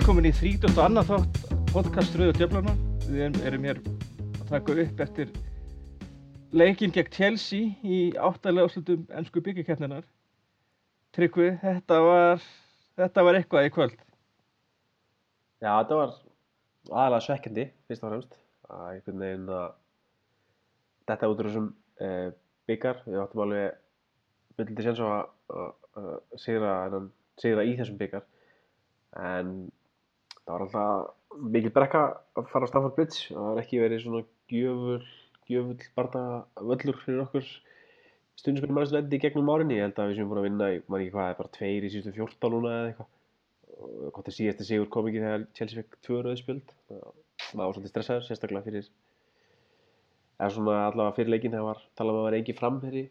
Velkomin í 30. annan þátt podcast Rauður Djöflana. Við erum, hér að taka upp eftir leikin gegn Chelsea í áttalega áslutum ennsku byggjarkeppninar. Tryggvi, þetta var, þetta var eitthvað í kvöld. Já, þetta var aðalega svekkjandi, fyrst og fremst. Að einhvern veginn að þetta út úr þessum e, byggar. Við áttum alveg myndildi séns á að sigra, í þessum byggar. En það var alltaf mikil brekka að fara á Stamford Bridge. Það var ekki verið svona gjöful, gjöful barða völlur fyrir okkur stundinspilum aðeins lendi í gegnum árinni. Ég held að við séum búin að vinna, ég man ekki hvað, bara tveir í síðustu 14 núna eða eitthvað. Og hvort það síðast sigur kom ekki þegar Chelsea fekk tvö rauð spjöld. Það var svolítið stressaður, sérstaklega fyrir, eða svona allavega fyrir leikin þegar var talað um að vera engi framherri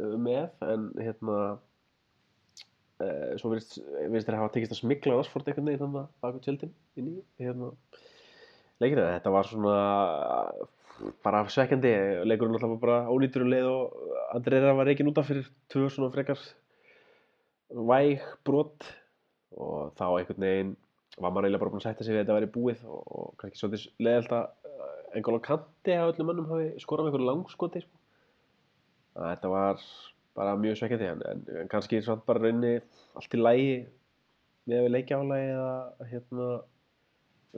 með, en hérna, Uh, svo virðist þér hafa tekist að smigla Rashford einhvern veginn þannig að baka tjöldin inn í hérna, leikina. Þetta var svona bara svekkjandi. Leikurinn alltaf bara ónýtur um leið og Andreira var reikin útaf fyrir tvö svona frekar væg brot og þá einhvern veginn var maður eiginlega bara búin að sætta sig við að þetta væri búið og, og kannski svolítið leðilt að einhvern kanti af öllum mönnum hafi skorað með einhverju langskoti. Sko. Þetta var bara mjög svekkjandi en, en, en kannski svona bara raunni allt í lægi að við leikja álægi eða hérna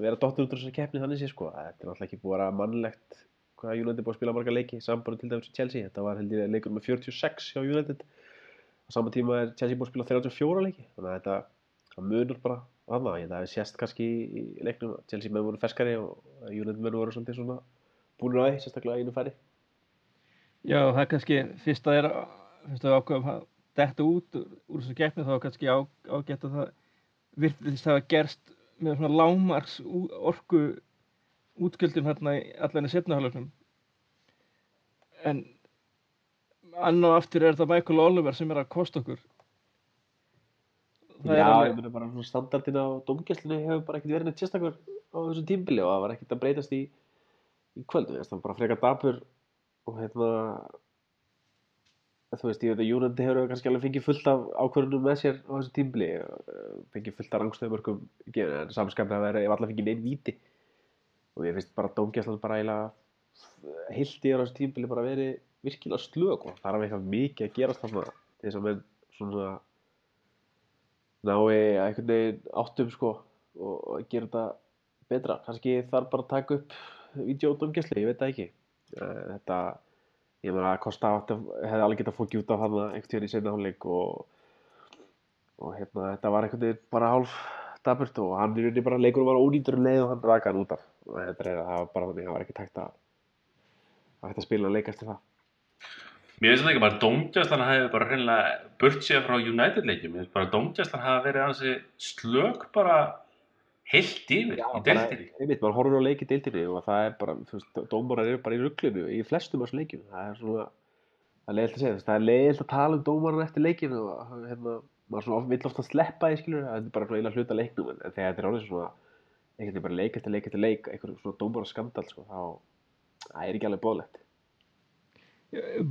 vera dottur út úr þessari keppni þannig sé sko. Þetta er náttúrulega ekki búið að vera mannlegt hvað United búið að spila marga leiki saman til dæmis í Chelsea. Þetta var held ég leikur með 46 hjá United. Á sama tíma er Chelsea búið að spila 34 leiki. Þannig að þetta það munur bara aðna ég það hefði sést kannski í leiknum. Chelsea menn voru ferskari og United menn voru svolítið svona búinur aðeins sérstaklega einu færi. Já, það er kannski fyrst að er fyrst að ákveðum að detta út úr þessu keppni þá kannski ágætt að það virðist að hafa gerst með svona lámarks orku útgjöldum hérna í allan í setnahálfum en annar og aftur er þetta Michael Oliver sem er að kosta okkur. Það Já, alveg... ég myndi bara svona standardin á domgjöldinu hefur bara ekkert verið neitt sérstakur á þessu tímbili og það var ekkert að breytast í, í kvöldu, það var bara frekar dapur og hérna þú veist, ég veit að Júnandi hefur kannski alveg fengið fullt af ákvörðunum með sér á þessu tímbli fengið fullt af rangstöðumörkum en samskaplega að vera ef alla fengið neinn víti. Og ég finnst bara Dómgæslan bara eiginlega heilt í þessu tímbli bara verið virkilega slög og það er eitthvað mikið að gerast þarna til þess að menn svona nái einhvern veginn áttum sko og gera þetta betra. Kannski þarf bara að taka upp videódómgæsli, ég veit það ekki. Þetta ég meina að Kosta hefði alveg getað fókið út af hann einhvern tíðan í seinna hálfleik og, og hérna þetta var einhvern veginn bara hálf daburt og hann er unni bara leikur og var ónýtur um leið og hann rakaði hann út af. Og þetta að það var bara þannig að það var ekki tækt að að hægt að spila og leika eftir það. Mér finnst þetta ekki bara að Dómgjastlan hafi bara hreinlega burt sér frá United leikjum. Mér finnst bara að Dómgjastlan hafi verið hansi slög bara heilt yfir Já, í deildinni. Ég veit, maður horfður á leiki deildinni og það er bara, þú veist, dómarar eru bara í rugglinu í flestum þessu leikinu. Það er svona, það er leiðilt að segja það er leiðilt að tala um dómarar eftir leikinu og hérna, maður svona vill ofta sleppa því, skilur, það er bara svona eila hluta leiknum en þegar þetta er orðið svona, einhvern veginn bara leik eftir leik eftir leik, einhvern svona dómarar skandal, sko, þá, það er ekki alveg bóðlegt.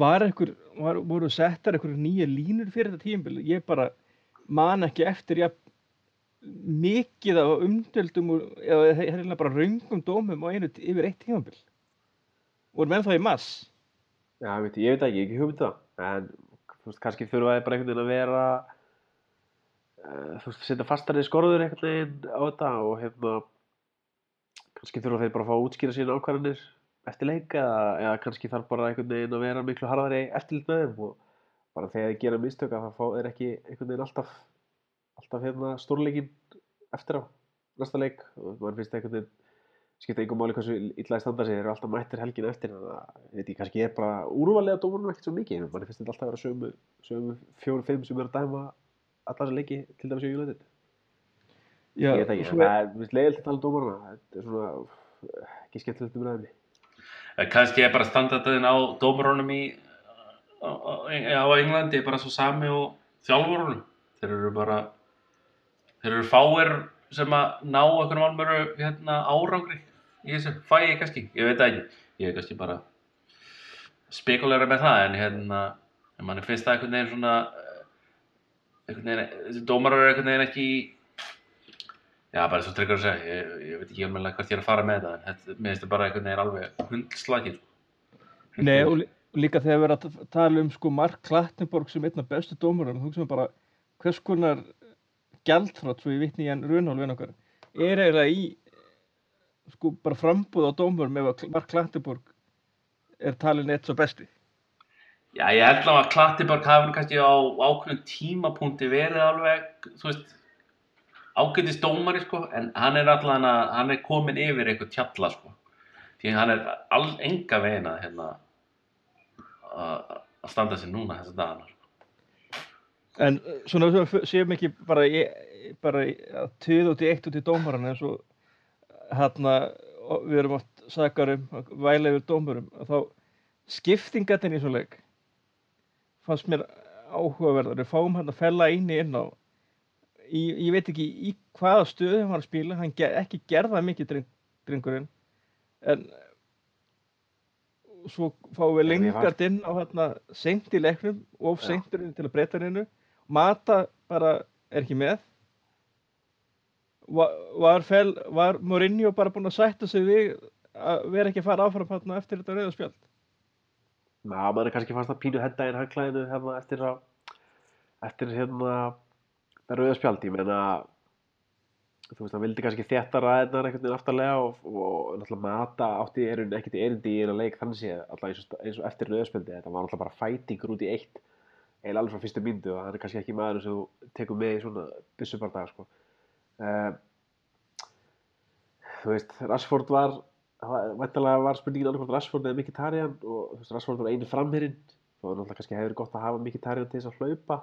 Var einhver, var, voru settar einhverju nýja línur fyrir þetta tíumbil? Ég bara man ekki eftir, ég mikið af umdöldum eða hérna bara raungum dómum á einu yfir eitt tímafél voru menn þá í mass Já, ég veit, ég veit ekki, ég hef ekki hugmynd það. En þú veist, kannski þurfaði bara einhvern veginn að vera uh, þú veist, setja fastarið skorður einhvern veginn á þetta og hérna kannski þurfa þeir bara að fá að útskýra sín ákvarðanir eftir leik eða, eða kannski þarf bara einhvern veginn að vera miklu harðari eftirlit með þeim og bara þegar þeir gera mistök að það fá þeir ekki einhvern veginn alltaf alltaf hérna stórleikin eftir á næsta leik. Og maður finnst einhvern veginn skipta einhver máli hversu illa í standa sig þeir eru alltaf mættir helgin eftir þannig að veit ég kannski er bara úrvalega dómarum ekkert svo mikið mann finnst þetta alltaf að vera sömu, sömu fjóru-fimm sem er að dæma allar sem leiki til dæmis í Já, ég veit ekki, það er vist leiðilegt að tala um dómaruna þetta er svona ekki skemmtilegt um ræðinni Kannski er bara standardin á dómarunum í á Englandi bara svo sami og þjálfurunum þeir eru bara þeir eru fáir sem að ná okkur almöru hérna, árangri í þessu. Fæi kannski, ég veit það ekki. Ég er kannski bara spekulæra með það en hérna en mann finnst það einhvern veginn svona einhvern veginn, þessi dómarar eru einhvern veginn ekki Já, bara svo tryggur að segja, ég, ég veit ekki alveg hvert ég er að fara með þetta, en þetta, mér finnst þetta bara einhvern veginn alveg hundslagir. Nei, og, lí- og líka þegar við erum að ta- tala um sko Mark Klattenborg sem einn af bestu dómurum, þú sem bara hvers konar gjaldfrátt, svo ég vitni í hann Runhól við okkar, er eiginlega í sko bara frambúð á dómurum ef að Mark Klattenborg er talin eitt svo besti. Já, ég held að Klattiborg hafi nú kannski á ákveðnum tímapunkti verið alveg, þú veist, ágætist dómari, sko, en hann er allan að, hann er komin yfir einhver tjalla, sko. Því hann er all, enga veginn að, hérna, að að standa sig núna þessa dagana. sko. En uh, svona svona séum ekki bara, bara að töða út í eitt út í dómaran eins og hérna og við erum oft um væla yfir dómurum þá skiptingatinn í svo leik fannst mér áhugaverðar. Við fáum hann að fella eini inn á í, ég veit ekki í hvaða stöðu hann var að spila hann ger, ekki gerða mikið dreng, drengurinn en svo fáum við lengart inn á hérna seint í leiknum of Já. seinturinn til að breyta hennu Mata bara er ekki með. Var, var, fel, var Mourinho bara búinn að sætta sig við að vera ekki að fara áfram hérna eftir þetta rauða spjald? Já, maður er kannski fannst að pínu henda inn hagklæðinu hérna eftir að eftir hérna það rauða spjald, ég meina þú veist, hann vildi kannski þétta ræðinar einhvern veginn aftarlega og, og náttúrulega mata átti erun ekkert erindi í einu leik þannig séð, alltaf eins og, eins og eftir rauðspjaldi þetta var náttúrulega bara fætingur út í eitt eiginlega alveg frá fyrstu myndu og hann er kannski ekki maður sem þú tekur með í svona byssubardaga sko. uh, þú veist, Rashford var Væntalega var spurningin annað hvort Rashford eða Mkhitaryan og veist, Rashford var einu framherinn og náttúrulega kannski hefur gott að hafa Mkhitaryan til þess að hlaupa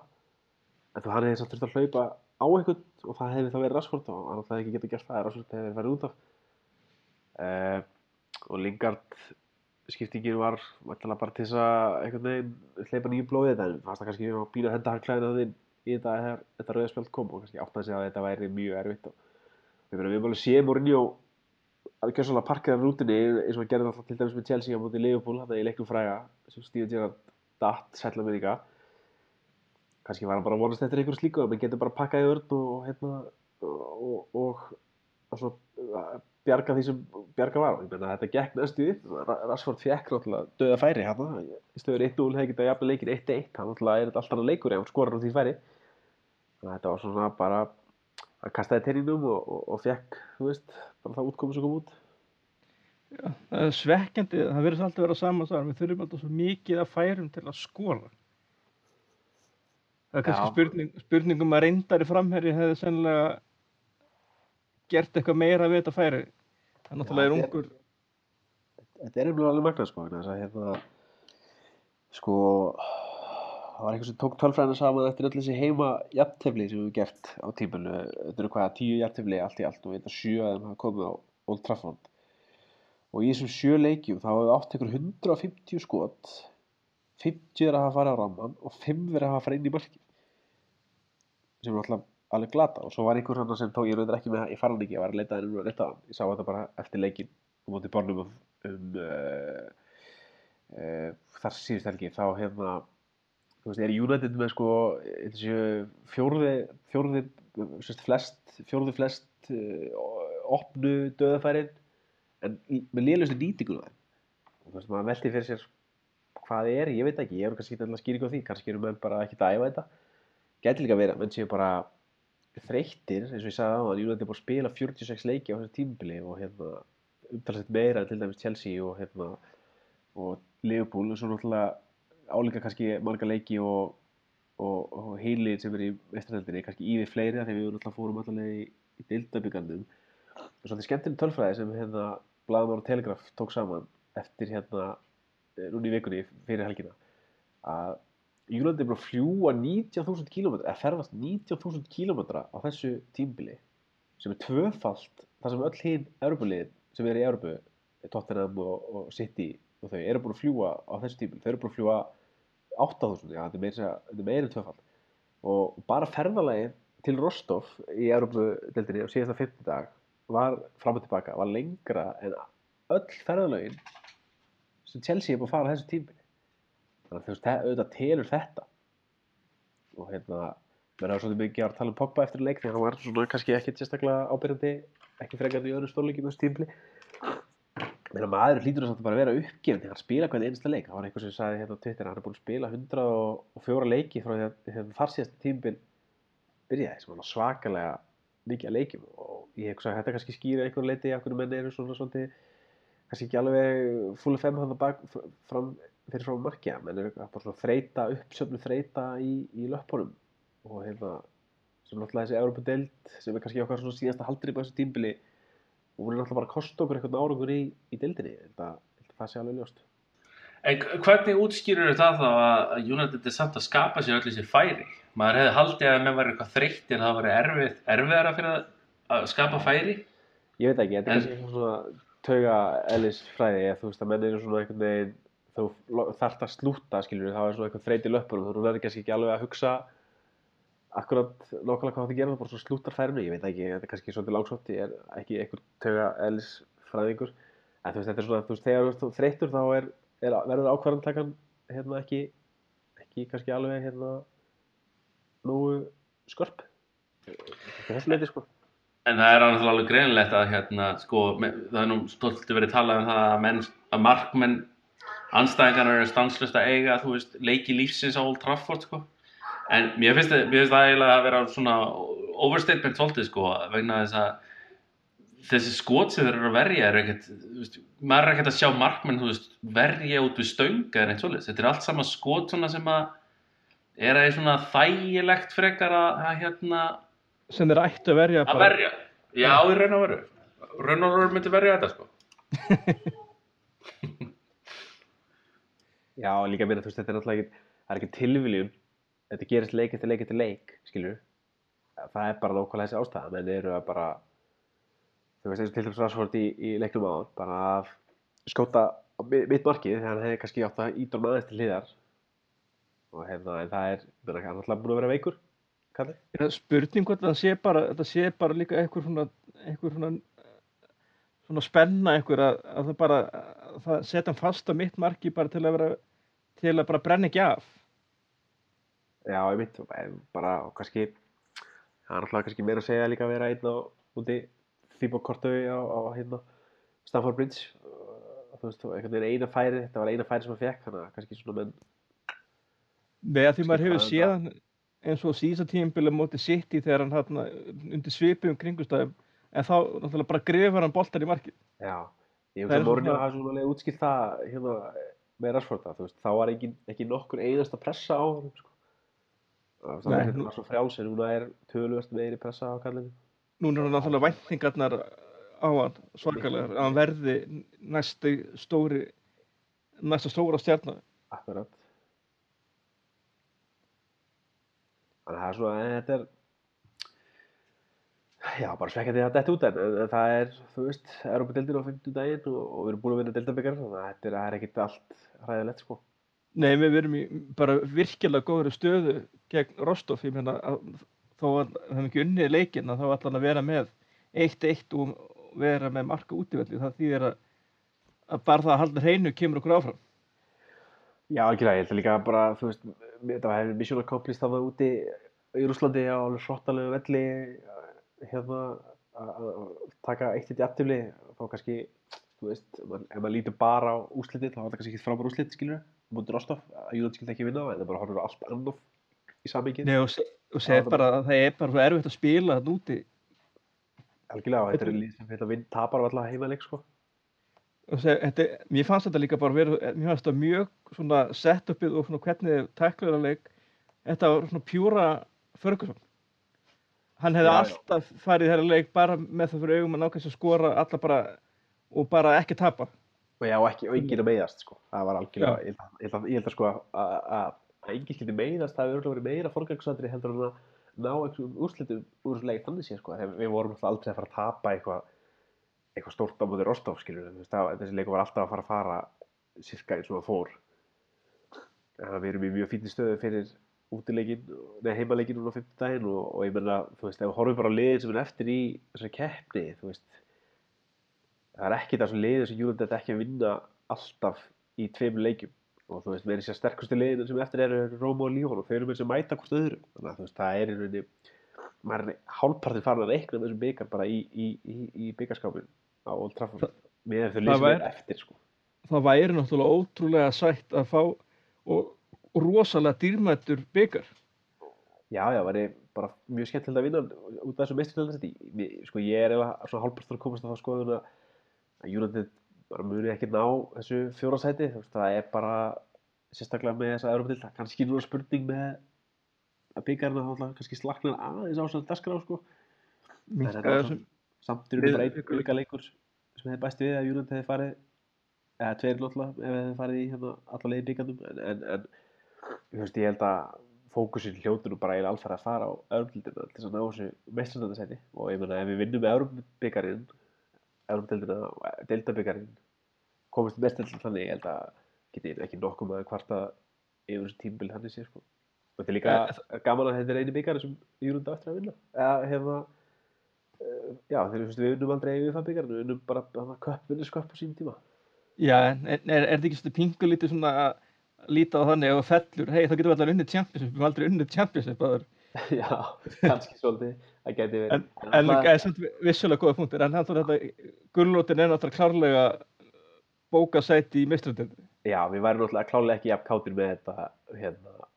en þú hann hefði samt þurft að hlaupa á einhvern og það hefði þá verið Rashford og hann náttúrulega ekki getað gert það að Rashford hefði verið farið út af. Uh, og Lingard skiptingin var væntalega bara til þess að einhvern veginn hleypa nýju blóðið en fannst það kannski að býna að henda hann klæðina þinn í þetta þegar þetta rauðspjald kom og kannski áttaði sig að þetta væri mjög erfitt og við erum alveg séð Mourinho að gera svona parkaðan rútinni eins og hann gerði alltaf til dæmis með Chelsea á móti Liverpool þannig í leiknum fræga sem Steven Gerrard datt sætla með kannski var hann bara að vonast eftir einhverju slíku að maður getur bara pakkað í vörn og hérna og, og, og svo uh, bjarga því sem bjarga var. Ég meina þetta gekk næstu Ra- Rashford fekk náttúrulega döða færi hérna. Í stöður 1-0 hefði getað jafnvel leikin 1-1 hann náttúrulega er alltaf annar leikur hann skorar á því færi. Þannig að þetta var svona bara hann kastaði teininum og, og, og fekk þú veist, bara það útkomu sem kom út. Það er svekkjandi, það verður alltaf að vera saman við þurfum alltaf svo mikið að færum til að skora það er kannski spurning, spurningum að reyndari framherji hefði sennilega gert eitthvað meira við þetta færi. Það náttúrulega er þetta er- ungur. Þetta er alveg magnað sko þess að hérna sko það var eitthvað sem tók tölfræðina saman eftir öll þessi heima jafntefli sem við hefum gert á tímanu þetta eru hvað, tíu jafntefli allt í allt og þetta sjö að hafa komið á Old Trafford. Og í þessum sjö leikjum þá hefur átt einhver 150 skot 50 er að hafa farið á ramman og 5 er að hafa farið inn í markið. Sem er alltaf alveg glata og svo var einhver hann sem tók, ég reyndar ekki með það, ég fann hann ekki, ég var að leita hann um að leita hann, ég sá þetta bara eftir leikin á móti bornum um, um uh, uh, þar síðust helgi. Þá hefna þú veist, er United með sko fjórði, sérst, flest fjórði flest uh, opnu döðafærin en með lélustu nýtingu það og þú veist, maður velti fyrir sér hvað er, ég veit ekki, ég er kannski ekki alltaf skýring á því kannski eru menn bara ekki að æfa þetta. Gæti líka að menn séu bara þreyttir, eins og ég sagði á hann United er búin að spila 46 leiki á þessu tímbili og hérna umtalsett meira til dæmis Chelsea og hérna og Liverpool og svo náttúrulega álíka kannski marga leiki og, og, og heilið sem er í vestrarheldinni kannski við fleiri því við náttúrulega fórum allavega í, í deildabíkandum og svo þetta skemmtileg tölfræði sem hérna Blaðmar og Telegraph tók saman eftir hérna núna í vikunni fyrir helgina að Júlandi er búin að fljúa 19.000 km eða ferðast 19.000 km á þessu tímbili sem er tvöfalt það sem öll hinn Európa-liðin sem er í Európu Tottenham og, og City og þau eru búin að fljúa á þessu tímbili þau eru búin að fljúa 8.000 já, þetta er en tvöfalt. Og bara ferðalagið til Rostov í Európa-deldinni á síðasta 50 dag var fram og tilbaka var lengra en öll ferðalagin sem Chelsea er búin að fara þessu tímbili þannig að þú veist, auðvitað telur þetta. Og hérna menn hafa svolítið mikið að tala um Pogba eftir leik þegar hann var svona kannski ekkert sérstaklega ábyrjandi ekki frekar í öðru stórleikjum þessu tímpli Meina maður hlýtur þess að bara vera uppgefn þegar hann spila hvern einsta leik. Það var einhver sem sagði hérna á Twitter hann er búinn að spila 104 leiki frá því að hérna, þar síðast tímbil byrjaði sem var svakalega mikið að leikjum. Og ég hugsa að þetta kannski skýra einhvern leiti af hvernig menn eru svona svolítið kannski ekki alveg full FM hann bak fram, fyrir frá markja menn eru bara svona þreita, uppsöfnu þreita í, í löppunum og hérna sem náttúrulega þessi Európa-deild sem er kannski okkar svona síðasta haldrið á þessu tímbili og hún er náttúrulega bara að kosta okkur eitthvað árangur í, í deildinni, ég held að, ég held að það sé alveg ljóst. En hvernig útskýrur það þá að United er samt að skapa sér öll þessi færi? Maður hefði haldið að menn var eitthvað þreytt en það var erfið, erfiðara fyrir að skapa færi? Ég veit ekki, þetta er En- kannski svona tauga ellis fræði, eða þú veist að menn eru svona einhvern veginn, þú þarft að slúta, skiljur, þá er svona eitthvað þreyt í löpunum, þú verður kannski ekki alveg að hugsa akkurat nákvæmlega hvað það gerir, það bara svona slútar færinu, ég veit ekki, þetta er kannski svolítið langsótt, ég er ekki einhver tauga ellis fræðingur, en þú veist, þetta er svona, þú veist, þegar þú ert þreyttur þá er, er verður ákvarðantakan hérna ekki, ekki kannski alveg hérna nógu skörp, þessu leiti sko. En það er náttúrulega alveg greinilegt að hérna, sko, það er nú stoltið verið talað um það að, menn, að markmenn anstæðingarnar eru stanslust að eiga, þú veist, leiki lífsins á Old Trafford, sko. En mér finnst, það- það eiginlega að vera svona overstatement svolítið, sko, vegna þess að þessi skot sem þeir eru að verja er ekkert, veist, maður er ekkert að sjá markmenn, veist, verja út við stönga en eitt svolítið. Þetta er allt saman skot sem að er að svona þægilegt frekar að, að hérna, sem þeir ættu að verja að verja? Já, í raun og veru. Raun og veru myndi verja þetta sko. Já, líka meina, þú veist, þetta er náttúrulega ekki, það er ekki tilviljun, þetta gerist leik eftir leik eftir leik, skilur það er bara nákvæmlega þessi ástæða, menn eru að bara, þú veist, eins og til dæmis Rashford í, í leiknum á bara að mi- mitt markið, þegar hann hefði kannski átt að hann aðeins til hliðar. Og hérna, en það er, er náttúrulega búin að vera veikur, það spurning hvort það sé bara, þetta sé bara líka einhver svona, einhver svona, svona spenna einhver að, að það bara, að það setja hann fast á mitt marki bara til að vera, til að bara brenna ekki af. Já, ég mitt, bara, og kannski, það er náttúrulega kannski meira að segja líka að vera einn á úti Courtois á, á hérna Stamford Bridge. Þú veist, einhvern veginn eina færi, þetta var eina færi sem hann fekk, þannig að kannski svona menn, Nei, að því maður hefur séð hann eins og síðasta tímabili móti City þegar hann hann undir svipum kringustæðum en þá náttúrulega bara grefur hann boltan í markið. já, ég Það er hugsa að Mourinho svona- útskilt það hérna með Rashforda, þú veist, þá var ekki, ekki nokkur einasta pressa á honum, sko. Það var hérna nú- var svo frjáls, en núna er töluvert meiri pressa á kallinu. Núna er hann náttúrulega væntingarnar á hann svakalegar að hann verði næstu stóri næsta stóra stjarnar. Akkurat. Þannig að það er svona, en þetta er, já, bara svekkjandi að þetta út en, en, það er, þú veist, Európa-deildin á 50 daginn og, og við erum búin að vinna deildabikar, þannig að þetta er, er ekkert allt hræðilegt, sko. Nei, við erum í bara virkilega góðri stöðu gegn Rostov, ég meina þó að það ekki unnið leikinn að þá ætla hann að vera með 1-1 og vera með marka útivelli, það þýðir að, að bara það að halda hreinu kemur okkur áfram. Já, ekki það, ég held að líka bara, þú veist, þetta var hefði mission accomplished þarna úti í Rúslandi á alveg hróttalegu velli, hérna, að taka eitt eitt í aftifli, þá kannski, þú veist, ef maður- lítur bara á úslitið, þá var þetta kannski ekki frábær úslit, skilur mútið Rostov, að Júland skildi ekki vinna, en það bara horfður allt annað í samingið. Nei, og, se- og segir það- bara að það er bara svo erfitt að spila þarna úti Algjörlega, þetta er lið sem þetta tapar af alla heimaleik, sko. Þetta, mér fannst þetta líka bara vera, mér fannst þetta mjög svona setupið og svona hvernig tækluður að leik þetta var svona pjúra Ferguson hann hefði Já, já. alltaf farið í þeirra leik bara með það fyrir augum að nákvæmst að skora alla bara og bara ekki tapa Og já, og ekki, og enginn að meiðast, sko. Það var algjörlega, ég að, ég að, ég held að sko, að, að, að enginn skildi meiðast, það hefur verið meira forgangsandri heldur að ná einhverjum úrslitum úr leik þannig séð, sko. Við vorum alltaf aldrei að fara að tapa eitthvað, eitthvað stórt á móti Rostov, skilur við, þessi leikur var alltaf að fara að fara sirka eins og það fór. Þannig að við erum í mjög fínni stöðu fyrir útileikin, nei heimaleikinn núna á 50 daginn og, og ég menna, þú veist, ef við horfum bara liðin sem er eftir í þessari keppni, þú veist, það er ekkert af þessum liðin sem Júland þetta ekki að vinna alltaf í tveimur leikjum. Og þú veist, með þessi sterkustu liðinu sem eftir eru Róma og Líón og þau eru með þessi mæta hvort öðru. Þannig að þú veist, það er í rauninni maður er hálfpartin farin að reikna þessum byggar bara í, í, í, í byggarskápin á Old Trafford. Með væri- er eftir sko. það væri náttúrulega ótrúlega sætt að fá og, og rosalega dýrmættur byggar Já, já, væri bara mjög skemmtilegt að vinna út af þessu meistarstæðarsætti sko, ég er eiginlega svona hálfpartur að komast að það skoðun að að United bara muni ekki ná þessu fjóra sæti. Þú veist, það er bara sérstaklega með þessa Europadild, kannski núna spurning með að byggjarna þá kannski slaknar aðeins á svona dagskrá sko. minka þetta var þessum samt er Við- bara einn auka leikur sem hefði bæst við að United hefði farið eða tveir náttúrulega ef hefði farið í hérna alla leiði byggjarnum en, en, en veist, ég held að fókusin hljótur nú bara eiginlega alfæri að fara á Europadildina til þess að ná þessu mestrarnæðarsæti og ég meina ef við vinnum með Europabyggarinn Europadeildina og deildabyggarinn komast mestrarnæðarsæti þannig ég held að geti ekki nokkuð með að kvarta yfir þessu tímbil þannig sé sko. Og þetta er líka gaman að þetta er eini byggarinn sem á eftir að vinna. Eða hefða Uh, já, þegar þú veist, við unnum aldrei við það byggjarinn, við unnum bara hana, köpp, vinnisköpp á sín tíma. já, en en er, er þetta ekki svona pingu lítið svona að líta á þannig það fellur, hei þá getum við allar unnið championship við höfum aldrei unnið championship áður já, kannski svolítið, það gæti verið. en, en líka er samt vissulega góða punktir en þannig að þetta gullrótin er náttúrulega klárlega bóka sæti í mestrardeildinni Já, við værum náttúrulega klálega ekki jafn kátir með þetta, hérna,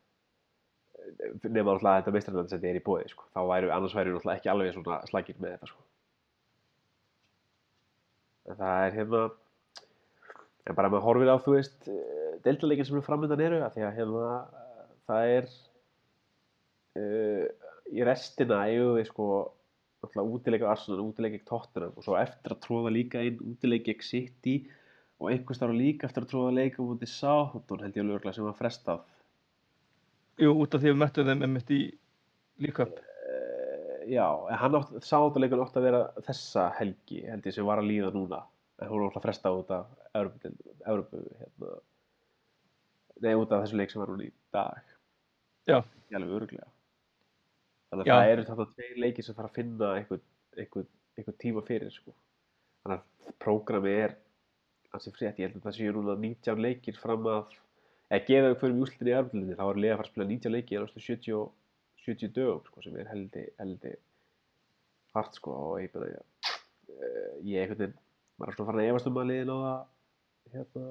nema náttúrulega að þetta meistranandi sem er í bóði, sko. Þá væru, annars væru náttúrulega ekki alveg svona slagir með þetta, sko. En það er hérna, en bara með horfir á, þú veist, deildaleikin sem er framöndan eru, að því að hérna, það er, uh, í restina eigum við, sko, náttúrulega útileikar Arsenal, útileikar Tottenham og svo eftir að tróða líka inn útileikar City og einhvers þar líka eftir að tróða leika mútið Southampton held ég alveg sem var frestað. Jú, út af því að við möttum þeim einmitt í líköp Uh, já, en hann átt, Southampton leikur átt að vera þessa helgi held ég sem var að líða núna en hún var alltaf frestað út af Evrópu hérna, nei út af þessu leik sem var núna í dag. Já. Alveg öruglega. Þannig að Já. það eru þarna tveir leikir sem þarf að finna einhvern, einhvern, einhvern tíma fyrir sko. Þannig að prógrami er ansi frétt, ég held að það séu núna 19 leikir fram að eða gefa við fyrir úslitin í erflunni þá er liða að fara að spila 19 leiki á næstu 70, og- 70 dögum sko, sem er heldi, heldi hart sko og ég ég, uh, ég einhvern veginn maður er svona farin að efast um að liðin á það hérna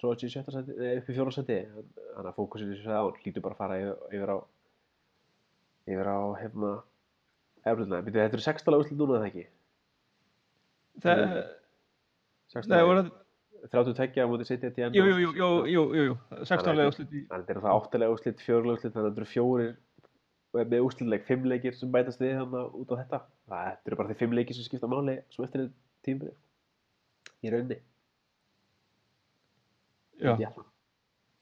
tróða sér í sjötta seti, nei upp í fjóra seti þannig að fókusinu ég sagði á hlýtur bara að fara yfir, yfir á yfir á hérna erflunna, þetta eru 16 úslit núna eða ekki? Það, 16 nei, voru, 32 á móti City til jú, jú, jú, jú, jú, jú, jú, 16 lega úrslit í Þannig að þetta eru það áttalega úrslit, fjörulega úrslit, þannig að þetta eru fjórir með úrslitleik, fimm leikir sem bætast við þannig út á þetta. Það þetta eru bara því fimm leikir sem skipta máli sem eftir tímbrið. Í rauninni. Já,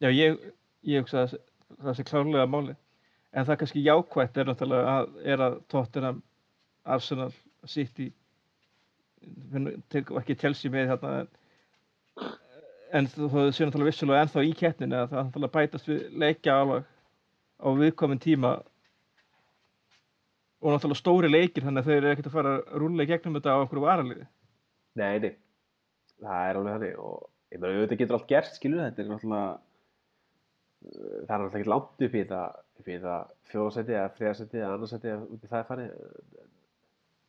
Já. ég, ég hugsa að það sé klárlega máli en það kannski jákvætt er náttúrulega að, er að Tottenham, Arsenal, City finn- ekki Chelsea með þarna en, en það sé náttúrulega vissulega ennþá í keppninu að það náttúrulega bætast við leikja alveg á viðkomin tíma. Og náttúrulega stóri leikir þannig að þeir eru ekkert að fara að rúlla í gegnum þetta á okkur varaliði. Nei, nei. Það er alveg þannig og ég meina auðvitað getur allt gert, skilur þetta er náttúrulega uh, það er náttúrulega ekki langt upp í þetta upp í þetta fjóðarsæti eða þriðarsæti eða annarsæti eða út í það er en-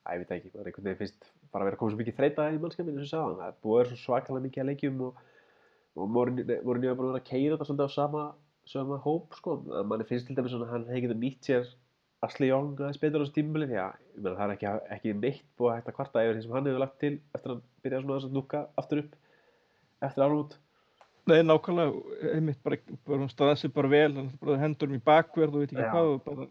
Æ, ég veit ekki, maður einhvern veginn finnst bara að vera koma svo mikið þreita í mannskapinu sem sagði, það er búið vera svo svakalega mikið að leikjum og, og Mourinho er bara að að keira þetta svolítið á sama, sama hóp, sko, að manni finnst til dæmis að hann hefði getið nýtt sér Ashley Young aðeins betur á þessu tímabili. Því að ég meina, það er ekki, ekki neitt búið að hægt að kvarta yfir því sem hann hefur lagt til eftir að hann byrjaði svona að lúka aftur upp eftir árumút Nei, nákvæmlega, einmitt bara, bara hún staði sig bara vel, hann bara hendur um í bakverð og veit ekki Já. hvað og bara,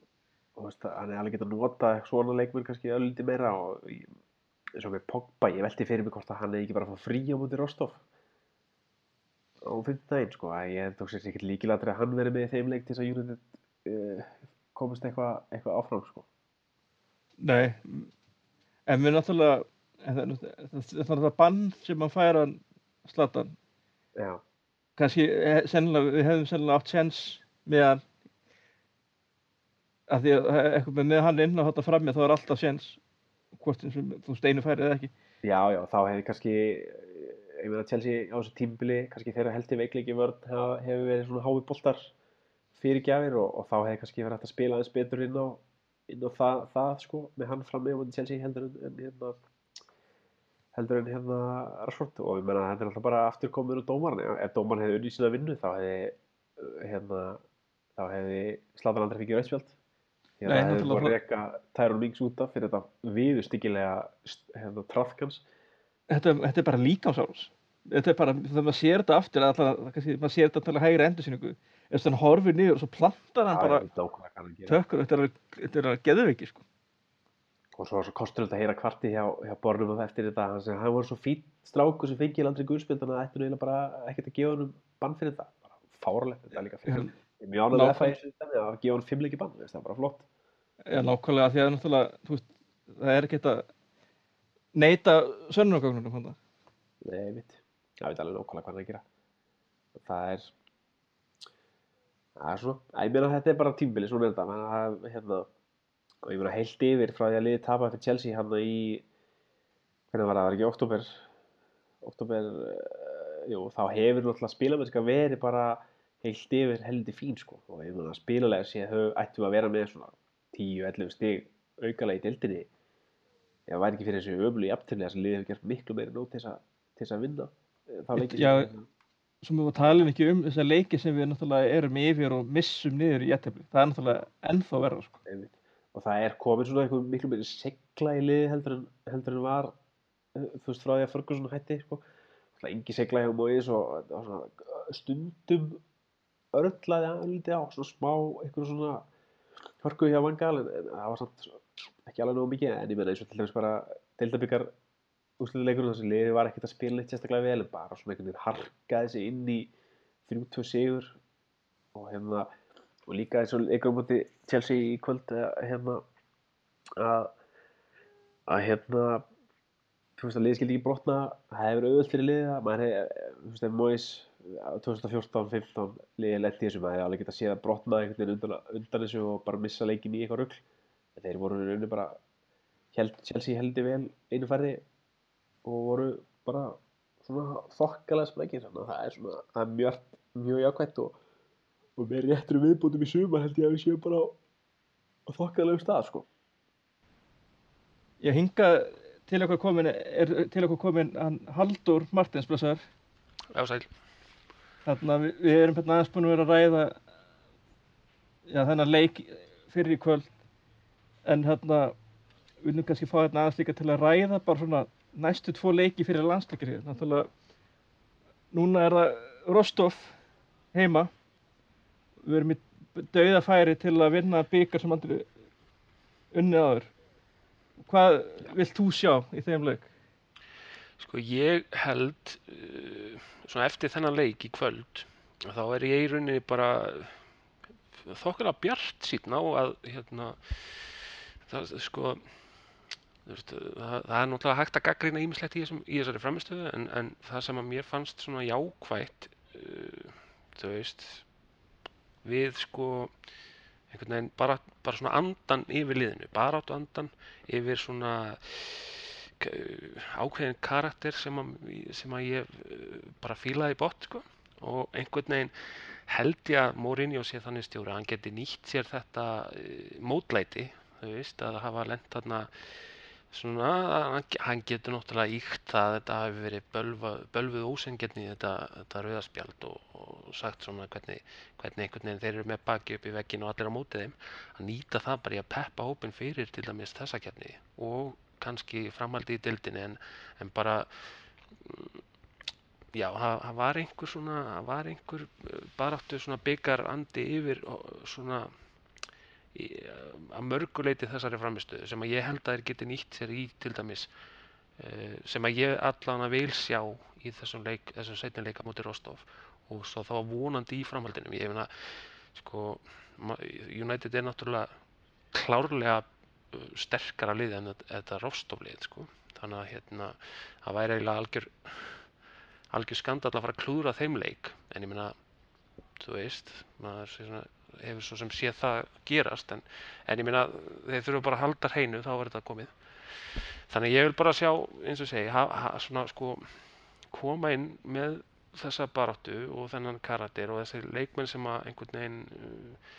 og veist, að hann er alveg getað nota svona leikmenn kannski ölliti meira og eins og með Pogba, ég velti fyrir mig hvort að hann er ekki bara að fá frí á múti Rostov á fimmtudaginn sko, að ég okkur sér ekkert líkilatri að hann verið með þeim leik til þess að United uh, komist eitthvað eitthva áfram sko. nei, en við náttúrulega, það er það bann sem að slatan, Já, kannski, eh, sennilega, við hefðum sennilega átt sens með hann, að því að eh, eitthvað með hann inn á þetta frammi þá er alltaf sens, hvort eins og þú veist einu færið eða ekki, já, já, þá hefði kannski ég meina Chelsea á þessu tímbili, kannski þeirra heldur veikleiki vörn hefur verið svona hái boltar fyrir gjafir og, og þá hefði kannski verið hægt að spila aðeins betur inn á, inn á það, það sko, með hann fram með Chelsea heldur en, hérna heldur en hérna Rashford. Og ég meina þetta er alltaf bara aftur komin á dómarinn, ef- dómarinn hefði unnið sína vinnu þá hefði hérna þá hefði Zlatan aldrei fikið Nei, það hefði að reka Tyrone Mings út af fyrir þetta viðustyggilega hérna, trafkans þetta, þetta er bara líkamsáls þetta er bara, þegar maður sér þetta aftur alltaf, maður sér þetta til að hægra endursýningu ef hann horfir niður og svo plantar hann bara hann tökur, þetta er þetta alveg geðveiki sko. og svo, svo kostur þetta að heyra kvarti hjá, hjá Bornum og eftir þetta hann sem hann var svo fýtt stráku sem fengið aldrei guðspjöld þannig að ættu eiginlega bara ekkert að gefa hann bann fyrir þetta. Bara fáralegt, þetta er líka fyrir er mjög ánægð með Nákvæm- það í þessu dæmi að gefa hann fimmleiki bann, það er bara flott. Já, nákvæmlega því að náttúrulega, þú það er ekki að neita sönnunargögnunum hann Nei, mitt. Það veit alveg nákvæmlega hvað hann er að gera. Það er, það er svona, að ég meina að þetta er bara tímbili, svona þetta. menn að, hérna, og ég meina heilt yfir frá því að liðið tapaði fyrir Chelsea hann í, hvernig var það, var ekki oktober, oktober, uh, jú, þá hefur náttúrulega spilamennska verið bara heilt yfir heldi fín, sko. Og ég meina að spilalega sé þau ættum að vera með svona 10-11 stig aukalega í deildinni. Ef það væri ekki fyrir þessu ömlu í afturlega að liðið hefur gert miklu meiri nót til þess að vinna eh, þá leikið Já, svo við talum ekki um þessar leiki sem við náttúrulega erum yfir og missum niður í jættefli það er náttúrulega ennþá verða sko. Og það er komin svona einhver miklu meiri segla í liði heldur heldur en var eh, þú veist frá því að Ferguson hætti sko. Engi segla hjá Moyes og, og svona, eh, stundum örlaði að lítið á svona smá einhver svona hörku hjá Van Gaal en, það var samt ekki alveg nógu mikið en ég meina eins og til dæmis bara deildabikar úrslutaleikurinn þessi liði var ekkert að spila neitt sérstaklega vel en bara svona einhvern veginn harkaði sig inn í 3-2 sigur. Og hérna og líka eins og á móti Chelsea í kvöld eh, hérna að að hérna þú veist að liðið skildi ekki brotna það hefur auðvöld fyrir liðið það maður hefur, þú veist, ef Moyes 2014-15 liðið lett í þessu maður hefur alveg getað séð að brotna einhvern veginn undan, undan þessu og bara missa leikin í eitthvað rugl. en þeir voru í rauninni bara held, Chelsea heldur vel einu færði og voru bara svona þokkalega sprækir þannig að það er svona, það er mjög, mjög jákvætt og, og með réttur viðbútum í sumar held ég að við séum bara á, á þokkalegum stað sko. Ég hinga til okkur komin er til okkur komin hann Haldur Martins blessaður. Já, sæl. Þannig að við, við erum hérna aðeins búin að vera að ræða já, þennan leik fyrir í kvöld en hérna við viljum kannski fá hérna aðeins líka til að ræða bara svona næstu tvo leiki fyrir landsleikir náttúrulega núna er það Rostov heima. Við erum í dauðafæri til að vinna byggar sem aldrei unnið áður. Hvað vilt þú sjá í þeim leik? Sko ég held uh, svona eftir þennan leik í kvöld þá er ég í rauninni bara þokkulega bjart síðan á að hérna það sko veist, það, það er náttúrulega hægt að gaggrina ímislegt í, í þessari framistöðu en, en það sem að mér fannst svona jákvætt uh, þú veist við sko einhvern veginn bara, bara svona andan yfir liðinu, bara áttu andan yfir svona ákveðin karakter sem að, sem að ég uh, bara fílaði bótt sko. og einhvern veginn held ég að Mourinho sé þannig stjóri að hann geti nýtt sér þetta uh, mótlæti þú veist að hafa lent þarna svona, hann, getur náttúrulega íkt að þetta hafi verið bölva, bölvuð ósengjörni þetta, þetta rauðaspjald og, og sagt svona hvernig, hvernig einhvern veginn þeir eru með baki upp í veggin og allir á móti þeim að nýta það bara í að peppa hópin fyrir til dæmis þessa kjarni og kannski framhaldi í dildinni en, en bara mm, já, það var einhver svona það var einhver uh, baráttu svona byggar andi yfir svona í, að mörguleiti þessari framistöðu sem að ég held að þeir geti nýtt sér í til dæmis uh, sem að ég allan að vil sjá í þessum leik, þessum seinni leika múti Rostov. Og svo þá vonandi í framhaldinum ég finna sko United er náttúrulega klárlega uh, sterkara lið en þetta- Rostov lið sko. Þannig að hérna það væri eiginlega algjör algjör skandall að fara að klúðra þeim leik. En ég meina þú veist maður sé svona, hefur svo sem sé það gerast en, en ég meina þeir þurfa bara að halda hreinu þá er þetta komið. Þannig ég vil bara sjá eins og svona sko koma inn með þessa baráttu og þennan karakter og þessi leikmenn sem að einhvern veginn uh,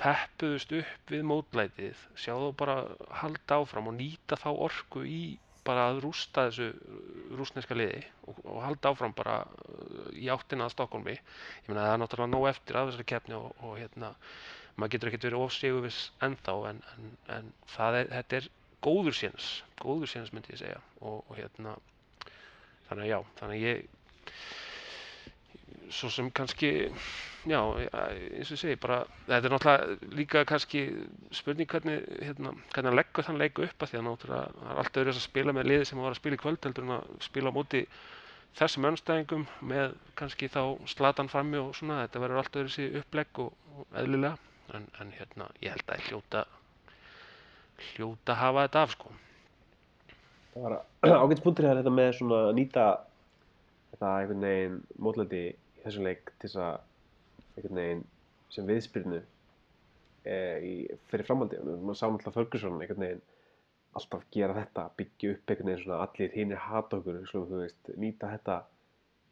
peppuðust upp við mótlætið sjá þá bara halda áfram og nýta þá orku í bara að rústa þessu rúsneska liði og, og halda áfram bara uh, í áttina að Stokkólmi ég meina það er náttúrulega nóg eftir af þessari keppni og, og hérna maður getur ekkert verið ofsíguvis ennþá en, en, en það er, þetta er góður séns góður séns myndi ég segja. Og, og hérna þannig að já, þannig að ég svo sem kannski já, eins og segi bara, þetta er náttúrulega líka kannski spurning hvernig hérna, hvernig hann leggur þann leiku upp að því að náttúrulega það er alltaf öðru að spila með liði sem var að spila í kvöld heldur en að spila á móti þessum önstæðingum með kannski þá slatan frammi og svona, þetta verður alltaf öðru sér upplegg og, og eðlilega. En, en hérna, ég held að hljóta hljóta hafa þetta af sko. Það var ágætt spunktur hér þetta með svona nýta þetta einhvern veginn mótlæti í þessum leik til þess að einhvern veginn sem viðspyrnu e, í, fyrir framhaldi. Maður sá náttúrulega Ferguson einhvern veginn alltaf gera þetta, byggja upp einhvern veginn svona allir hinnir hata okkur, þú veist, nýta þetta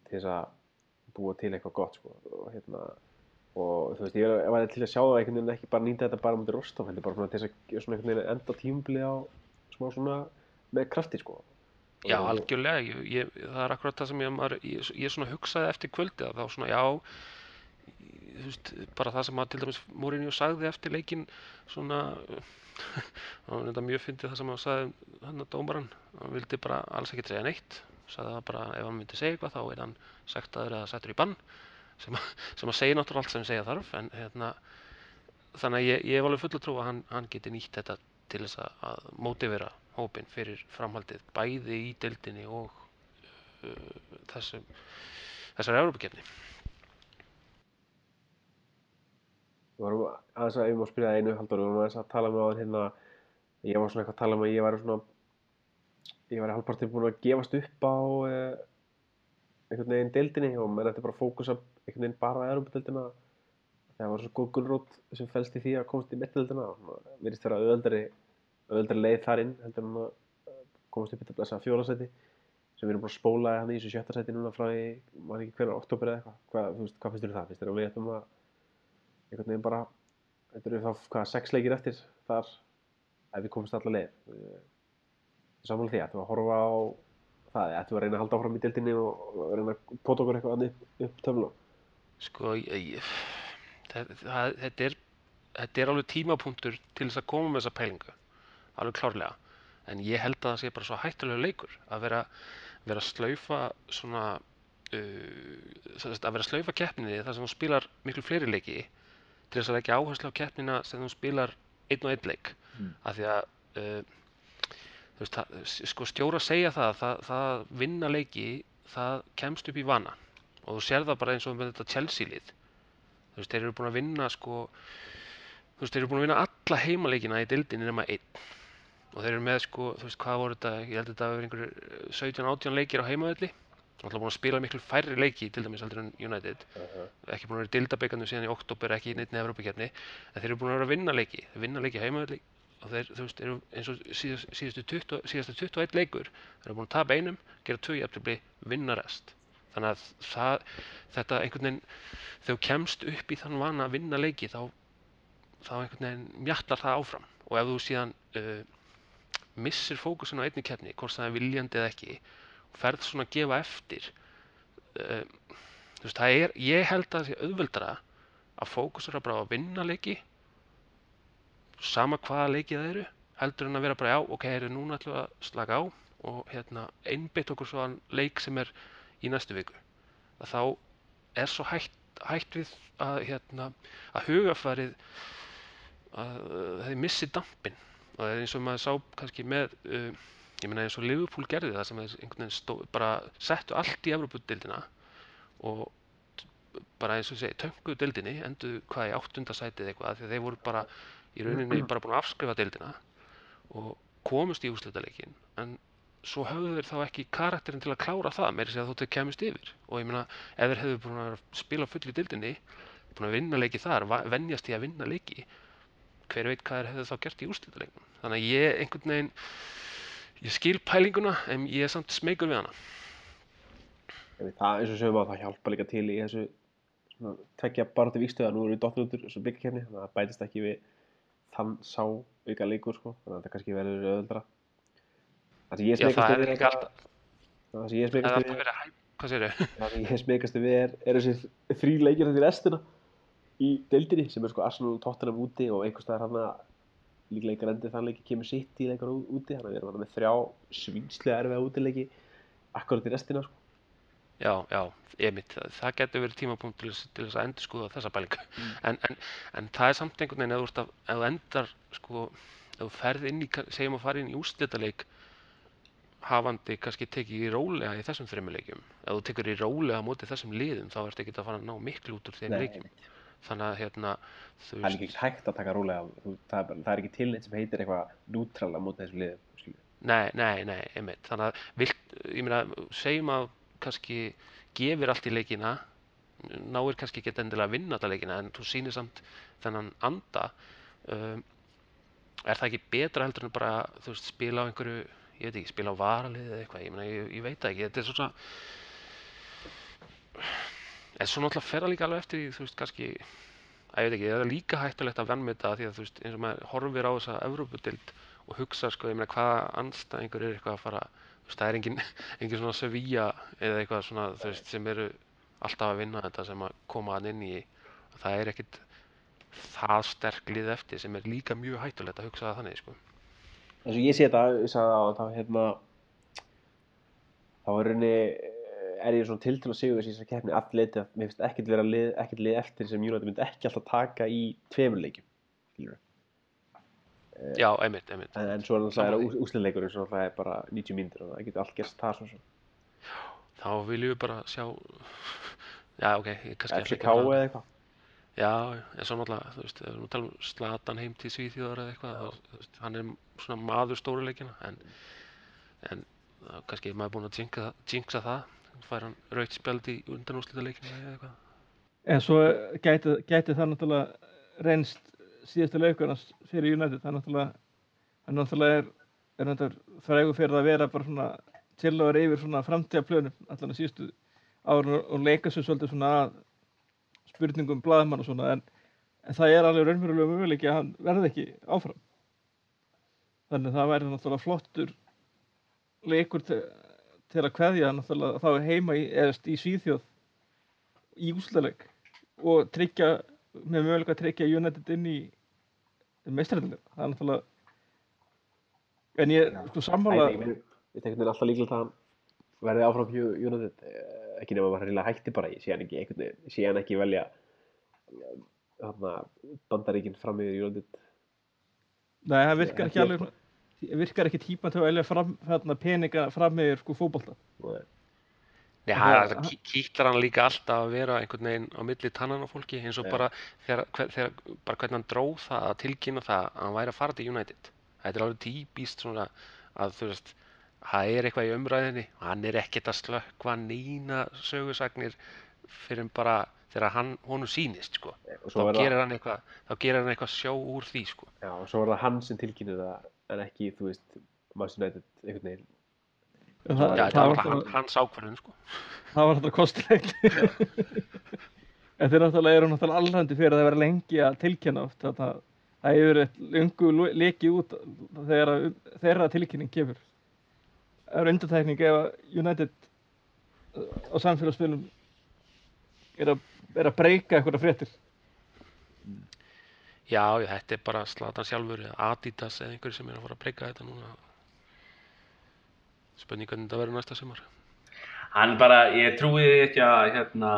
til þess að búa til eitthvað gott sko og hérna og þú veist, ég var, til að sjá það einhvern veginn ekki bara nýta þetta bara mútið Rostov, heldur bara til þess að enda tímubili á smá svona með krafti sko. Já, Og- algjörlega, ég, ég, það er akkurat það sem ég, maður, ég, ég svona hugsaði eftir kvöldið að þá svona, já, þú veist, bara það sem að til dæmis Mourinho sagði eftir leikinn svona, það var þetta mjög fyndið það sem hann sagði hann að dómaran, hann vildi bara alls ekkert segja neitt, sagði það bara ef hann myndi segja eitthvað þá er hann sektaður eða settur í bann, sem, að- sem að segja náttúrulega allt sem segja þarf, en hérna, þannig að ég, ég hef alveg full að trúa að hann, hann geti nýtt þetta til þess að, að mótivera hópinn fyrir framhaldið bæði í deildinni og uh, þessum þessari Európa-kefni. Við vorum aðeins að, ef maður spyrja einu haldur, við vorum aðeins að tala með á hérna, ég var svona eitthvað að tala um að ég væri svona, ég væri halvpartið búinn að gefast upp á eh, einhvern veginn deildinni og menn ætti bara að fókusa einhvern veginn bara á Európa-deildina. Það var svo góð gulrót sem fælst í því að komast í mittdeildina og svona virðist vera auðveldari, auðveldari leið þar inn heldur en að eh, komast upp í þessa fjólasæti sem við erum bara að spóla hann í þessu sjötta sæti núna frá í, maður ekki hvernig, oktober eða eitthvað. Hvað, þú veist, hvað finnst þér um það? Finnst þér að við ættum að einhvern veginn bara þetta eru þá hvað sex leikir eftir þar ef við komumst alla leið samanlega því, ættum við að horfa á það, ættum við að reyna að halda áfram í deildinni og, reyna að pota okkur eitthvað annað upp, töfla Sko, ég, það, það, þetta, er, þetta er alveg tímapunktur til þess að koma með þessa pælingu, alveg klárlega. En ég held að það sé bara svo hættulega leikur að vera, vera að slaufa svona, uh, að vera að slaufa keppninni þar sem þú spilar miklu fleiri leiki til þess að leggja áherslu á keppnina sem þú spilar einn og einn leik. Mm. Af því að uh, veist, það, sko stjóra segja það, það, það vinna leiki, það kemst upp í vana og þú sér það bara eins og með þetta Chelsea lið þú veist, þeir eru búin að vinna sko þú veist, þeir eru búin að vinna alla heimaleikina í dildinni nema einn og þeir eru með sko, þú veist, hvað voru þetta? Ég held að þetta hafi verið einhverjir 17-18 leikir á heimavelli. Og alltaf búin að spila miklu færri leiki til dæmis heldur en United. Ekki búin að vera í dildabekanu síðan í oktober ekki í neittni Evrópakefni en þeir eru búin að vera að vinna leiki þeir vinna leiki á heimavelli. Og þeir, þú veist, eru eins og síðast, síðastu 20, síðastu 21 leikur þeir eru búin að tapa einum, gera tvö jafntefli vinna rest. Þannig að það, þetta einhvern veginn þegar þú kemst upp í þann vana að vinna leiki þá, þá einhvern veginn mjallar það áfram. Og ef þú síðan uh, missir fókusin á einni keppni hvort það er viljandi eða ekki og ferð svona að gefa eftir. Uh, þú veist, það er ég held að það sé auðveldara að fókusera bara á að vinna leiki sama hvaða leiki það eru heldur en að vera bara já, ok, er núna ætlum við að slaka á og hérna einbytt okkur svo að leik sem er í næstu viku. Að þá er svo hægt, hægt við að, hérna, að hugafarið að þeir missi dampin það er eins og maður sá kannski með uh, ég meina eins og Liverpool gerði það sem þeir einhvern veginn stó, bara settu allt í Evropadeildina og bara eins og segi tönguðu deildinni endur hvað í áttundasætið eitthvað því að þeir voru bara í rauninni bara búin að afskrifa deildina og komust í úrslitaleikin en svo höfðu þeir þá ekki karakterin til að klára það meira sér að þótt þeir kemist yfir. Og ég meina ef þeir hefðu búin að spila full í dildinni búin að vinna leiki þar, venjast í að vinna leiki hver veit hvað þeir hefðu þá gert í úrslitaleiknum? Þannig að ég einhvern veginn ég skil pælinguna en ég er samt smeykur við hana. Það eins og sögum að það hjálpa líka til í þessu tveggja baráttu víkstöða nú erum við dottir út úr þessu byggakefni þannig að það bætist ekki við þann sá auka leikur sko þannig að þetta kannski verður öðuldra það sem ég það smekast við er það það sem ég það smekast við það er, er þessi þrý leikir þetta í restina í deildinni sem er sko Arsenal og Tottenham úti og einhvers staðar hann að líklega ykkur endið þann leiki kemur sitt í leikar úti þannig að við erum þarna með þrjá svínslega erfiða útileiki akkurat í restina sko. Já, já, emitt, það, það getur verið tímapunkt til, til þess að endur skoða þessa pælingu. En, en, en það er samt einhvern veginn ef þú, endar sko, ef þú ferð inn í, segjum að fara inn í úrslitaleik hafandi kannski tekið í rólega í þessum þreymur leikjum. Ef þú tekur í rólega móti þessum liðum þá ertu ekki að fara að ná miklu út úr þeim leikjum þannig að hérna það er ekki hægt að taka rólega þú- það það er ekki til neitt sem heitir eitthvað nútrala móti þessum liðum. Nei, nei, nei, einmitt. Þannig að, vilt, ég meina, segjum að kannski gefir allt í leikina, náir kannski ekki endilega að vinna alla leikina, en þú sýnir samt þennan anda. Um, er það ekki betra heldur en bara, þú veist, spila á einhverju, ég veit ekki, spila á varalið eða eitthvað, ég meina, ég, ég veit það ekki, þetta er svona, en svo náttúrulega fer það líka alveg eftir því, þú veist, kannski, að ég veit ekki, það er líka hættulegt að vannmeta því að, þú veist, eins og maður horfir á þessa Evrópudild og hugsa sko, ég meina hvaða anstæðingur er eitthvað að fara þú veist, það er engin, engin svona Sevilla eða eitthvað svona þú veist, sem eru alltaf að vinna þetta sem að koma hann inn í það er ekkit það sterk lið eftir sem er líka mjög hættulegt að hugsa það þannig sko. eins og ég sé þetta, ég sagði það á þá hérna þá er rauninni er ég svona til til að segja þessi keppni að leiti að mér finnst ekkert vera lið, ekkert lið eftir sem United myndi ekki alltaf taka í tveimur leikjum skilurðu. Já, einmitt, einmitt. en, en svo er Sammála náttúrulega úslinleikur eins og það er bara 90 mínútur og það getur allt gerst það svo þá viljum við bara sjá já, ok, ég kannski FCK að fara- eða eitthvað. Já, en svo náttúrulega, þú veist, við talum um Zlatan heim til Svíþjóðar eða eitthvað, þá, hann er svona maður stóruleikina, en, en kannski er maður búinn að jinxa það, fær hann rautt spjald í undanúslita eða eitthvað. En svo gæti, gæti það náttúrulega reynst síðastu leikurnas fyrir United. Það er náttúrulega, hann náttúrulega er, er náttúrulega frægur fyrir að vera bara svona tillagur yfir svona framtíðaplönum allan að síðustu árun og, og leika sér svolítið svona að spurningum blaðmann og svona en, en það er alveg raunverulega möguleiki að hann verði ekki áfram. Þannig að það væri náttúrulega flottur leikur til, til að kveðja náttúrulega þá heima í, eða í Svíþjóð í úslaleg og tryggja, með möguleika að tryggja United inn í meistræðilega. Það er náttúrulega en ég, sko, sammála veit einhvern veginn alltaf líklegt að verði áfram United eh, ekki nema að hann reynilega hætti bara ég sé hann ekki sé hann ekki velja þarna bandaríkinn fram yfir United Nei, það virkar Ekki alveg virkar ekki tíma til að velja fram, hérna, peninga fram með sko fótbolta Nei. Það hann- ký- kýtlar hann líka alltaf að vera einhvern veginn á milli tannan á fólki eins og Já. bara þegar, hver, þegar bara hvernig hann dróð það að tilkynna það að hann væri að fara til United. Þetta er alveg típist svona að þú veist, það er eitthvað í umræðinni og hann er ekkert að slökkva nína sögusagnir fyrir bara þegar hann, honum sýnist sko. Þá er, gerir það, hann eitthvað, þá gerir hann eitthvað sjó úr því sko. já, og svo er það hann sem tilkynir það en ekki, þú veist, Manchester United einhvern veginn. Já, það, Já, það, það var náttúrulega- hans ákvörðun sko. það var náttúrulega kostulegt en þeir náttúrulega eru náttúrulega allrændi fyrir að vera lengi að tilkynna oft. Þetta, það hefur eitt lungu leki út þegar að, þeirra tilkynning kemur. Það er undirtækning ef að United uh, á samfélagsspilum er að, er að breyka eitthvað fréttir Já, þetta er bara Zlatan sjálfur eða Adidas eða einhverju sem er að fara að breyka þetta núna. Spurning hvernig þetta verður næsta sumar. Hann bara, ég trúi ekki að hérna,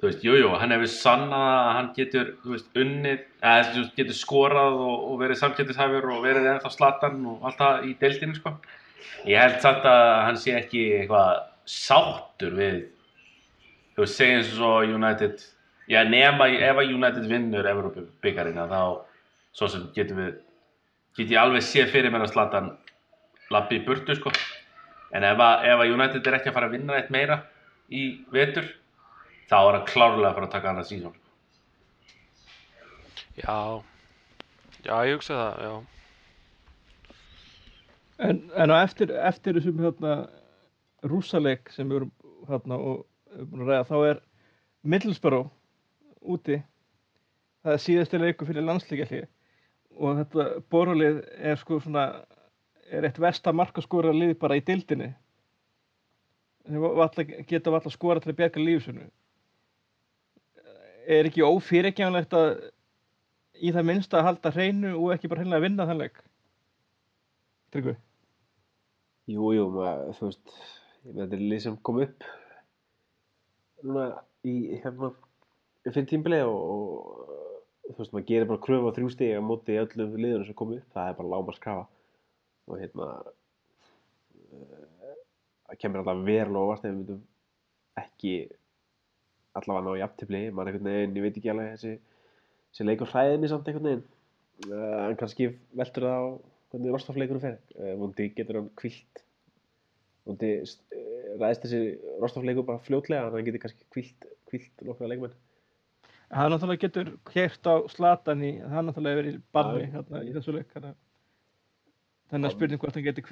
þú veist, jújú, jú, hann hefur sannað að hann getur, þú veist, unnið, eða þú veist, getur skorað og, og verið samkjöndishæfur og verið ennþá slatan og allt það í deildinni, sko. Ég held samt að hann sé ekki eitthvað sáttur við, þú veist, segjum svo United, já, nema ef að United vinnur Evrópu byggarina, þá, svo sem getum við, get ég alveg sé fyrir mér að slatan lappi í burtu, sko. En ef að, ef að United er ekki að fara að vinna eitt meira í vetur, þá er hann klárlega að fara að taka annað sísón. Já, já, ég hugsa það, já. En, en á eftir, eftir þessum hérna, rússaleik sem við erum hérna, og erum búin að ræða, þá er Middlesbrough úti. Það er síðasti leiku fyrir landsleikjalli og þetta borulið er sko svona, er eitt versta markaskora lið bara í dildinni. Valla, geta valla skora til að berga lífsunu. Er ekki ófyrirgjánlegt að í það minnsta að halda hreinu og ekki bara hreinlega að vinna þann leik? Tryggvi? Jú, jú, maður, þú veist, ég með þetta er lið sem kom upp núna í hérna fyrir tímbili og, og þú veist, maður gerir bara kröfu á þrjú stigi á móti öllum liðunum sem kom upp, það er bara lámars krafa og hérna eh, það kemur alltaf verulega óvart ef við myndum ekki allavega ná í aftifli, maður einhvern veginn, ég veit ekki alveg þessi, þessi leikur hræðið mér samt einhvern veginn. Uh, en kannski veltur það á hvernig rostafleikunum fer. Uh, vondi getur hann kvilt vondi uh, ræðist þessi rostafleikur bara fljótlega þannig að hann getur kannski kvilt, kvilt nokkra leikmenn Það náttúrulega getur kert á slatan í, það náttúrulega verið banni hérna, í þessu leik. Að- þannig að spurning hvort hann getur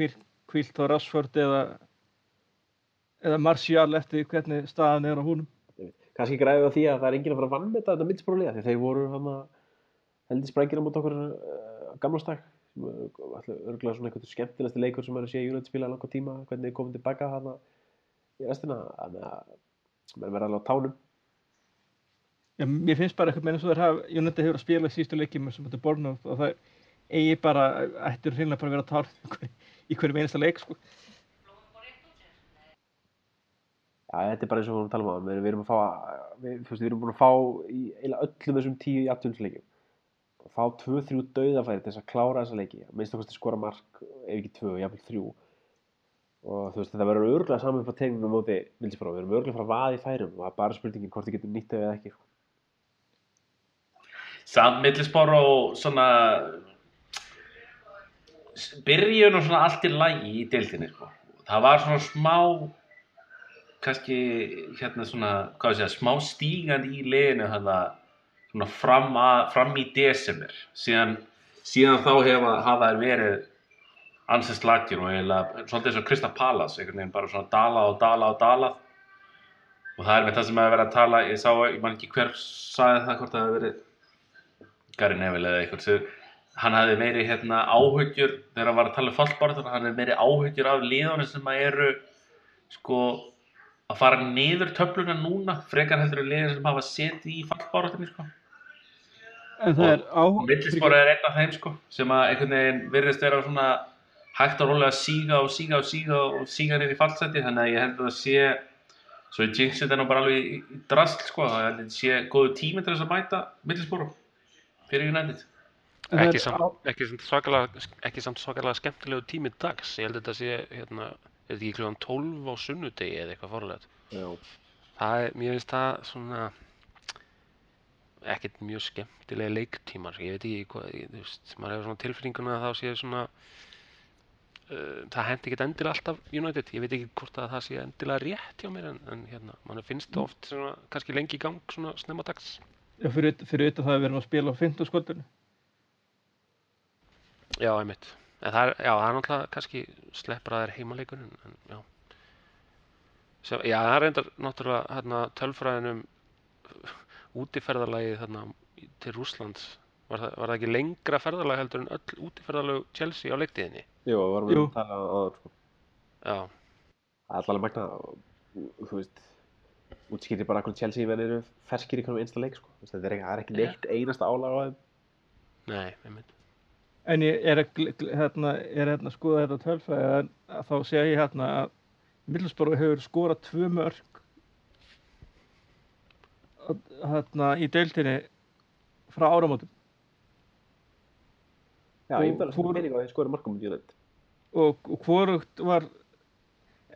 kvilt á Rashford eða, eða Martial eftir hvernig staðan er á húnum. kannski græðið á því að það er enginn að fara að vann með þetta þetta mittspróliða því þeir voru hann að heldur sprækina mútið okkur uh, gamlastak sem er örgulega svona einhvern skemmtilegasti leikur sem maður sé í United spila langa tíma hvernig þið komum tilbaka hana í restina þannig að maður verða alveg á tánum mér finnst bara eitthvað með eins og þeir hafa, United hefur að spila í sístu leikjum sem þetta er Bournemouth og það eigi bara, ættur hreinlega bara að vera tár í hverju- í hverjum einasta leik, sko. Já, þetta er bara eins og við vorum að tala um það, við erum að fá, við, veist, við erum búin að fá í öllum þessum tíu jafntömsleikjum og fá tvö, þrjú dauðafæri til þess að klára þessa leiki, minnst okkur skora mark, ef ekki tvö, jafnvel þrjú. Og þú veist, þetta verður örgulega saman frá tegnum á Vilsbrá, við erum örgulega frá vaði í færum og það er bara spurningin hvort þið getum nýtt þau eða ekki sko. Samt Middlesbrough og svona byrjun og svona allt í lagi í deildinni sko. það var svona smá kannski hérna svona, segja, smá stígandi í að svona fram, að, fram í desember síðan, síðan þá hefa, hafa þær verið ansins lagjur og eiginlega svolítið eins og Krista Palas einhvern veginn bara svona dalað og dalað og dalað og það er með það sem að vera að tala ég sá, ég man ekki hver sagði það hvort það hefði verið Gary Neville eða eitthvað sem hann hafði meiri hérna, áhugjur þegar hann var að tala um fallbarðar hann hefði meiri áhugjur af liðunum sem að eru sko að fara niður töfluna núna frekar heldur en liðin sem hafa setið í fallbarðarni sko. Það er og Middlesbrough er einn af þeim sko, sem að einhvern veginn virðist vera svona hægt og rólega að síga og síga og síga og síga niður í fallseti þannig að ég held að það sé svo ég jinxi þetta nú bara alveg í, drasl sko, að þetta sé góðu tími til þess að mæta Middlesbrough fyrir United? Það ekki samt, ekki samt svakalega, ekki samt svakalega skemmtilegu tími dags. Ég held að þetta sé hérna, er þetta ekki kljóðan 12 á sunnudegi eða eitthvað fórlega Já, það er, mér finnst það svona ekkert mjög skemmtilega leiktímar. Ég veit ekki hvað, ég, þú veist, maður hefur svona tilfinninguna að þá sé svona uh, það hendi ekkert endilega alltaf United, ég veit ekki hvort að það sé endilega rétt hjá mér en, en hérna, mann finnst það oft svona, kannski lengi í gang svona snemma dags fyrir, fyrir utan það að við erum að spila á 15 skoldinu. Já, einmitt. En það er, já, það er náttúrulega kannski sleppur að það er heimaleikurinn, en já. Sem, já, það er reyndar náttúrulega hérna tölfræðinum útiferðalagið þarna í- til Rússlands. Var það, var það ekki lengra ferðalag heldur en öll útiferðalag Chelsea á leiktíðinni? Jú, við varum Jú. að tala á það sko. Já, Það er allavega magna þú veist útskýrir bara hvernig Chelsea eru ferskir í hvernig einsta leik sko. Er það er ekki neitt einasta álag á þeim. Nei, einmitt. En ég er að hérna, er hérna að skoða þetta tölfræði að þá sé ég hérna að Middlesbrough hefur skorað tvö mörg að- hérna í deildinni frá áramótum. Já, ég hvor- að pening á því að skora markum um United og, og hvorugt var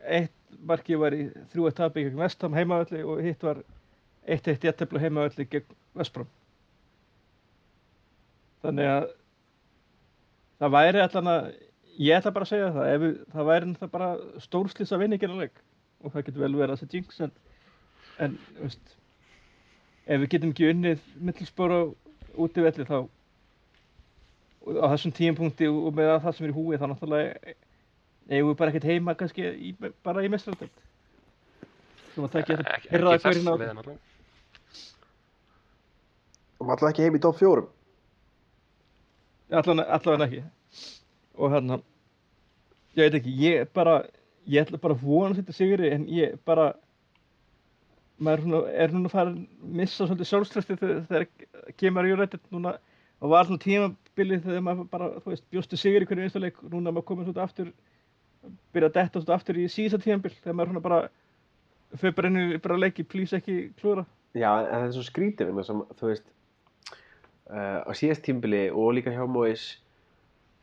eitt markið var í þrjú eitt tapi gegn Vestham heimavalli og hitt var eitt eitt jættefla heimavalli gegn Vestbrom þannig að það væri allan að ég ætla bara að segja það við, það væri náttúrulega bara stórslýs að vinna ekki leik. Og það getur vel verið að það jinx en, en veist, ef við getum ekki unnið mittilspor á útivelli þá og á þessum tímapunkti og með það sem er í húi þá náttúrulega eigum við bara ekkert heima kannski í, bara í mestraröld Svo maður takja ekki, þetta herraða hverjum á leiðan allavega Og maður alltaf ekki heim í top 4. allan, allan ekki. Og hérna ég veit ekki, ég bara ég ætla bara að vona þetta sigri en ég bara maður er, er núna að fara að missa svolítið sjálfströsti þegar, þegar kemur í United núna. Og var svona tímabilið þegar maður bara, þú veist, bjóstu sigri í hverju einstuleik núna maður komið svolítið aftur byrja að detta svolítið aftur í síðasta tímabil þegar maður svona bara fyrir bara í bara leiki, please ekki klúra Já, en það er svo skrítið vegna sem, þú veist, uh, á síðast tímbili og líka hjá Móis,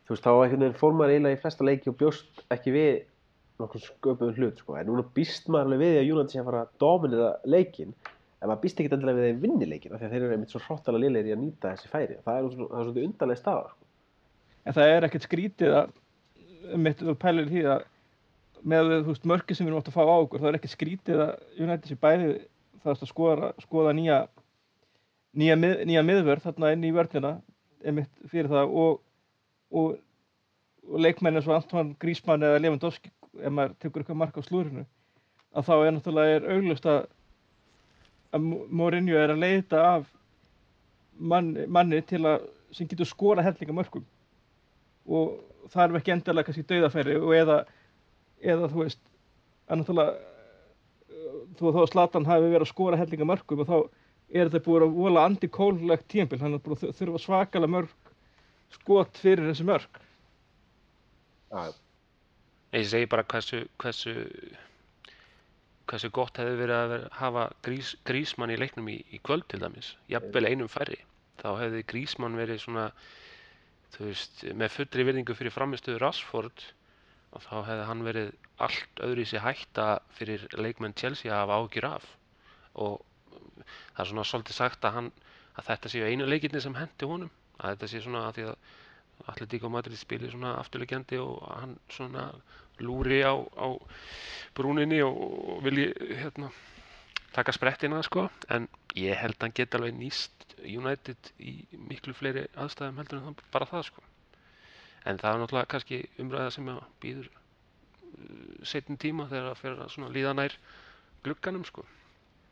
þú veist, þá einhvern veginn fór maður eiginlega í flesta leiki og bjóst ekki við nokkuð sköpuðum hlut, sko. En núna býst maður alveg við að United sé að fara að dominera leikin, en maður býst ekki endilega við þeim vinni leikin, af því að þeir eru einmitt svo hróttalega liðlegir í að nýta þessi færi. Það er, svona, undarlega staða, sko. en það er ekkert skrítið að mitt og pælir því að með þú veist mörki sem við erum átt að fá á okkur það er ekkert skrítið að United sé bæði það að skoða, skoða nýja nýja, mið, nýja miðvörð þarna inn í einmitt fyrir það og, og, og leikmenn eins og Antoine Griezmann eða Lewandowski ef maður tekur eitthvað mark á slúrinu að þá er náttúrulega er auglust að að Mourinho er að leita af mann, manni til að sem getur skora hellinga mörkum og þarf ekki endilega kannski dauðafæri og eða, eða þú veist að náttúrulega þú þó að Zlatan hafi verið að skora hellinga mörgum og þá er þetta búið að vola anti-kólulegt tímpil búið að þu- þurfa svakalega mörg skot fyrir þessi mörg Já, Ég segi bara hversu, hversu, hversu gott hefði verið að vera, hafa grís, grísmann í leiknum í, í kvöld til dæmis, jafnvel einum færri. Þá hefði grísmann verið svona, þú veist, með fullri virðingu fyrir framistöðu Rashford og þá hefði hann verið allt öðru í sig hætta fyrir leikmenn Chelsea að hafa ágjur af. Og það er svona svolítið sagt að, hann, að þetta séu einu leikirni sem hendi honum, að þetta sé svona að því að Atletico Madrid spilir svona afturleikjandi og hann svona lúri á, á brúninni og, og vilji hérna, taka sprettina sko. En ég held að hann geti alveg nýst United í miklu fleiri aðstæðum heldur en það, bara það sko. En það er náttúrulega kannski umræða sem býður uh, setjum tíma þegar það fer að líða nær glugganum sko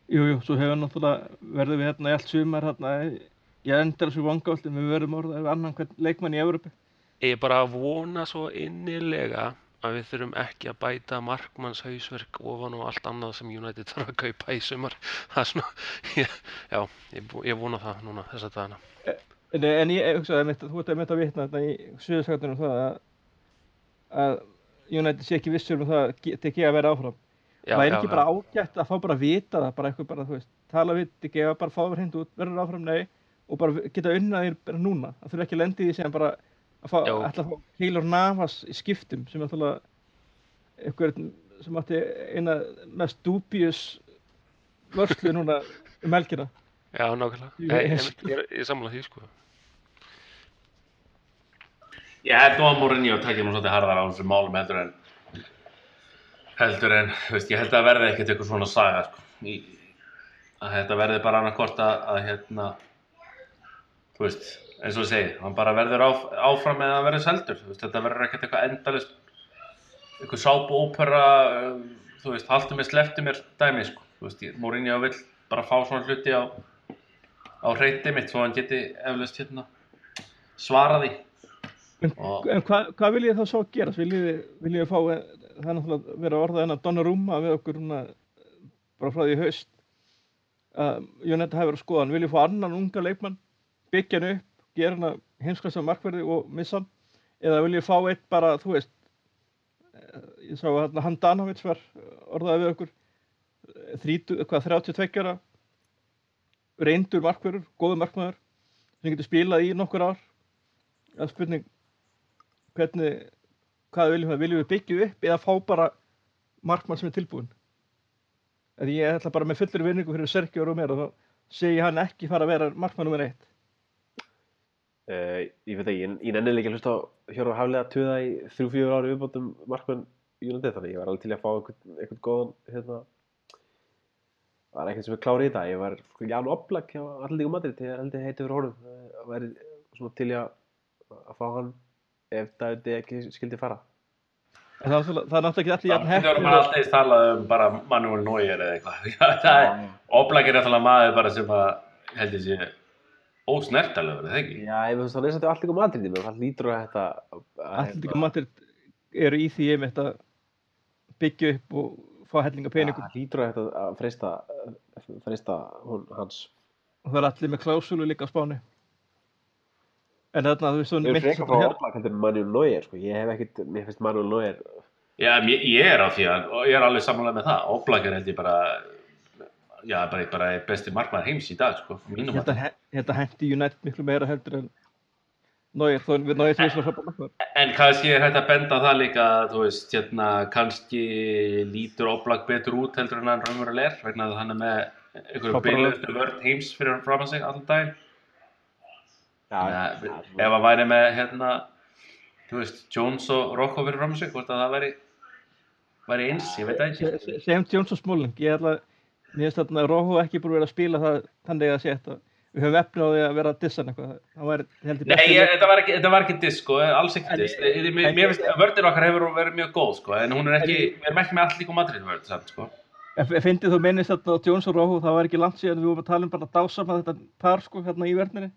Jú, jú, svo hefur náttúrulega verðum við hérna í allt sumar hérna í endar þessu vangáltum við verðum orðað annan hvern leikmann í Európi ég er bara að vona svo innilega að við þurfum ekki að bæta markmanns hausverk ofan og allt annað sem United þarf að kaupa í sumar. Það er svona, ég, já, ég, ég vona það núna þess að dagana En, en ég hugsaði að þú ert að mynda að vitna þetta í suðurskaktunum það að, að United sé ekki vissur um það að geta ekki að vera áfram. Já, það er já, ekki bara ágætt að fá bara að vita það, bara eitthvað bara, þú veist, tala við ekki að bara fá það hreint út, verður áfram, nei, og bara geta unnað þér bara núna. Það þurfa ekki að lendi í því sem bara að fá, ætla að fá Keylor Navas í skiptum sem er náttúrulega eitthvað sem átti eina mest dúbíus vörslu núna um helgina. já, nákvæmlega Ég- ég, ég, ég, samla því sko Ég held nú að Mourinho takja nú svolítið harðar á þessum málum heldur en heldur en, veist, ég held að verði ekkert eitthvað svona saga, sko. Í, að þetta verði bara annarkvort að, að hérna, þú veist, eins og ég segi, hann bara verður áf, áfram eða verður seldur, þú veist, þetta verður ekkert eitthvað endalist, eitthvað sápópera, um, þú veist, haltu mér, sleftu mér dæmi, sko. Þú veist, ég- Mourinho vill bara fá svona hluti á, á hreiti mitt svo hann geti eflaust hérna svara því. Og, En hvað hva viljið þið þá svo að gera? Viljið þið, viljið þið fá, það er náttúrulega verið að orða enna Donnarumma við okkur núna bara frá því haust að Jónetta hafi verið að skoða hann. Viljið fá annan unga leikmann, byggja hann upp, gera hann að heimskvæmsta markverði og missa hann? Eða viljið fá eitt bara, þú veist, eh, ég sá að hann Danovits var orðaði við okkur, þrítu, hvað, 32 ára, reyndur markverður, góður markmaður, sem getur spilað í nokkur ár. Er spurning, hvernig, hvað viljum við, viljum við byggja upp eða fá bara markmann sem er tilbúin en ég ætla bara með fullur vinningu fyrir Sergio Romero þá segi ég hann ekki fara að vera markmann nummer eitt. Uh, ég veit ekki, ég, ég nenni ekki að hlusta á Hjörvar Haflega tuða í þrjú, fjögur ári viðbótum markmann United, þannig ég var alveg til að fá einhvern, einhvern góðan, hérna, það var ekkert sem er klár í þetta, ég var sko Ján Oblak hjá Allíku Madrid, ég held ég heiti fyrir honum, það væri svona til að, að fá hann ef David ekki skildi fara. En það er náttúrulega það er náttúrulega ekki allir Það voru heppnir bara og- alltaf talað um bara Manuel Neuer eða eitthvað. Það er, er náttúrulega maður bara sem að, held ég sé, ósnertalegur, er það ekki? Já, ég hann er samt í allir Madrid, menn það lítur að þetta... að- Atletico Madrid eru í því einmitt að byggja upp og fá hellinga peningum Það lítur að þetta að freista, freista hún, hans. og það er allir með klásulu líka á spáni en þarna þú veist Ég svona er frekar frá en Manuel Neuer, sko. Ég hef ekkit, mér finnst Manuel Neuer... Já, ég, ég er á því að, og ég er alveg samanlega með það. Oblak er held ég bara, já, bara, bara besti markmaður heims í dag, sko. ég Mínum að. ég held að hendi United miklu meira heldur en Nóir, þó við Nóir sem við svona frábæð markmaður En kannski er hægt að benda á það líka, þú veist, hérna, kannski lítur Oblak betur út heldur en hann raunverulega er, vegna að hann er með einhverju byrjustu vörn heims fyrir fram að sig allan daginn. Já, Ja, já, ef hann væri með, hérna, þú veist, Jones og Rocco fyrir fram að sig, hvort að það væri, væri eins, ég veit Se- ekki. se- Segjum Jones og Smalling ég að mér finnst þarna að Róhó ekki búin að vera að spila það þannig að sé þetta við höfum efni á því að vera að dissa hann eitthvað það var heldur Nei, ég, þetta, var ekki, þetta var ekki disk, sko, alls ekki disk. Mér, finnst að vörðin okkar hefur verið mjög góð, sko, en hún er ekki, við erum ekki með allt líka Madrid vörð, samt, sko. Fyndið þú minnist á Jones og Róhó það var ekki langt síðan við vorum að tala um bara dásama þetta par sko hérna í verðinni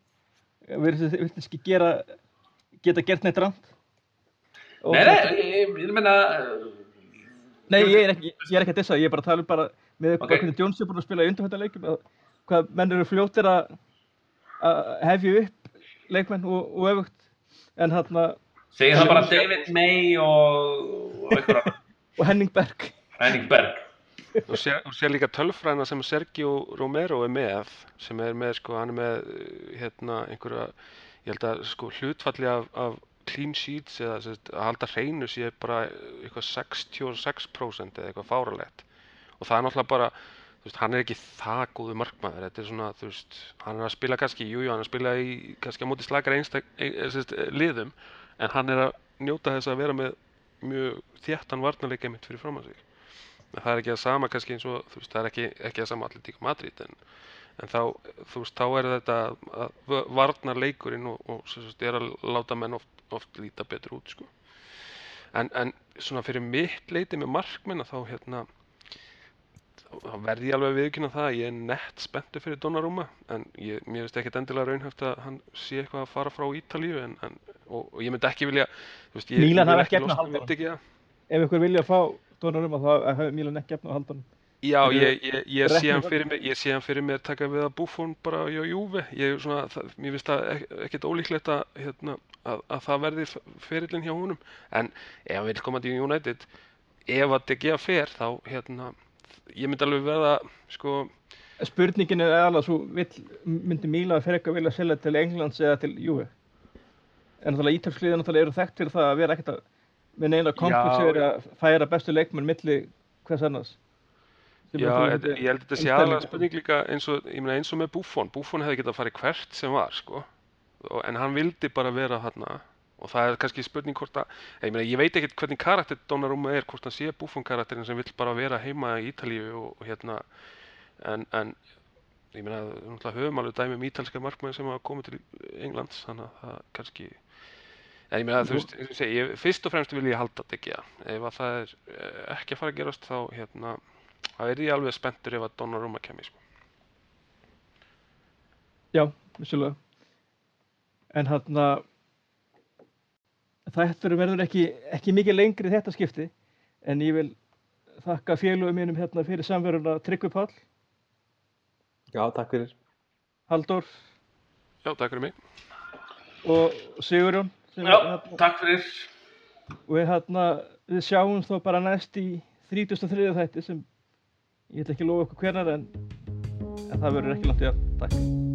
virðist ekki gera geta gert neitt ránt Nei, nei, ég, meina, Nei, ég er ekki, ég er ekki að dissa, ég er bara að tala um bara með hvernig Jones er búin að spila í undanfættanleikum hvað menn eru fljótir að að hefja upp leikmenn og, öfugt. En hérna segir það bara David May og, og Henning Berg. Henning Berg. Þú sér, sér líka tölfræðina sem Sergio Romero er með sem er með, sko, hann er með uh, hérna einhverja, ég held að sko hlutfalli af, af clean sheets eða sagt, að halda hreinu sé bara eitthvað 66% eða eitthvað fáralegt og það er náttúrulega bara þú veist, hann er ekki það góðu markmaður. Þetta er svona, þú veist, hann er að spila kannski, jú, jú, hann er að spila í, kannski á móti slakar einstak, ein, sest, liðum en hann er að njóta þess að vera með mjög þéttan varnarleika mitt fyrir fram að sig En það er ekki það sama kannski eins og, þú veist, það er ekki, ekki það sama Atletík Madrid en, en þá, þú veist, þá er þetta að v- varna leikurinn og, og sem sagt, er að láta menn oft, oft líta betur út, sko. En, en svona fyrir mitt leiti með markmenn að þá, hérna, þá verði ég alveg að viðkynna það að ég er nett spenntur fyrir Donnarumma en ég, mér finnst ekkert endilega raunhæft að hann sé eitthvað að fara frá Ítalíu en, en, og, og ég myndi ekki vilja, Mílan hafa ekki ekki það. ef ykkur vilja fá Dónarum að þá hefur Mílan ekki efna á haldan Já, ég, ég, ég sé hann fyrir mér, ég sé hann fyrir mér taka við að Buffon bara hjá Juve, ég er svona, það, finnst það ek- ekkert ólíklegt að, hérna, að, að það verði ferillin hjá honum, en ef hann vil koma til United, ef að DG fer, þá, hérna, ég myndi alveg verða, sko, spurningin er alveg svo myndi Mílan fyrir eitthvað vilja selja til Englands eða til Juve? En náttúrulega ítalskliðið náttúrulega eru þekkt fyrir það að vera ekkert að Já. yfir að færa bestu leikmenn milli hvers annars? Sem já, ég, ég held að þetta sé aðlega spurning líka eins og, ég meina eins og með Buffon, Buffon hefði getað að fara í hvert sem var, sko, og, en hann vildi bara vera þarna. Og það er kannski spurning hvort að, ég meina, ég veit ekkert hvernig karakter Donnarumma er, hvort hann sé Buffon karakterin sem vill bara vera heima í Ítalíu og, og hérna, en, en ég meina, höfum alveg dæmi um ítalska markmenn sem hafa komið til Englands, þannig að það kannski, en ég meina, þú veist, ég segi, ég, fyrst og fremst vil ég halda þetta ekki, ef að það er eh, ekki að fara að gerast, þá, hérna, þá er ég alveg spenntur ef að Donnarumma kemur, sko. Já, vissulega. En hann að þetta verður ekki, ekki mikið lengri þetta skipti en ég vil þakka félögum mínum hérna fyrir samveruna Tryggvi Páll, Já, takk fyrir. Halldór Já, takk fyrir mig. og Sigurjón Já, hérna, takk fyrir. og við, hérna, við sjáum þá bara næst í 33. þætti sem ég ætla ekki að lofa ykkur hvernar en, en það verður ekki langt í að takk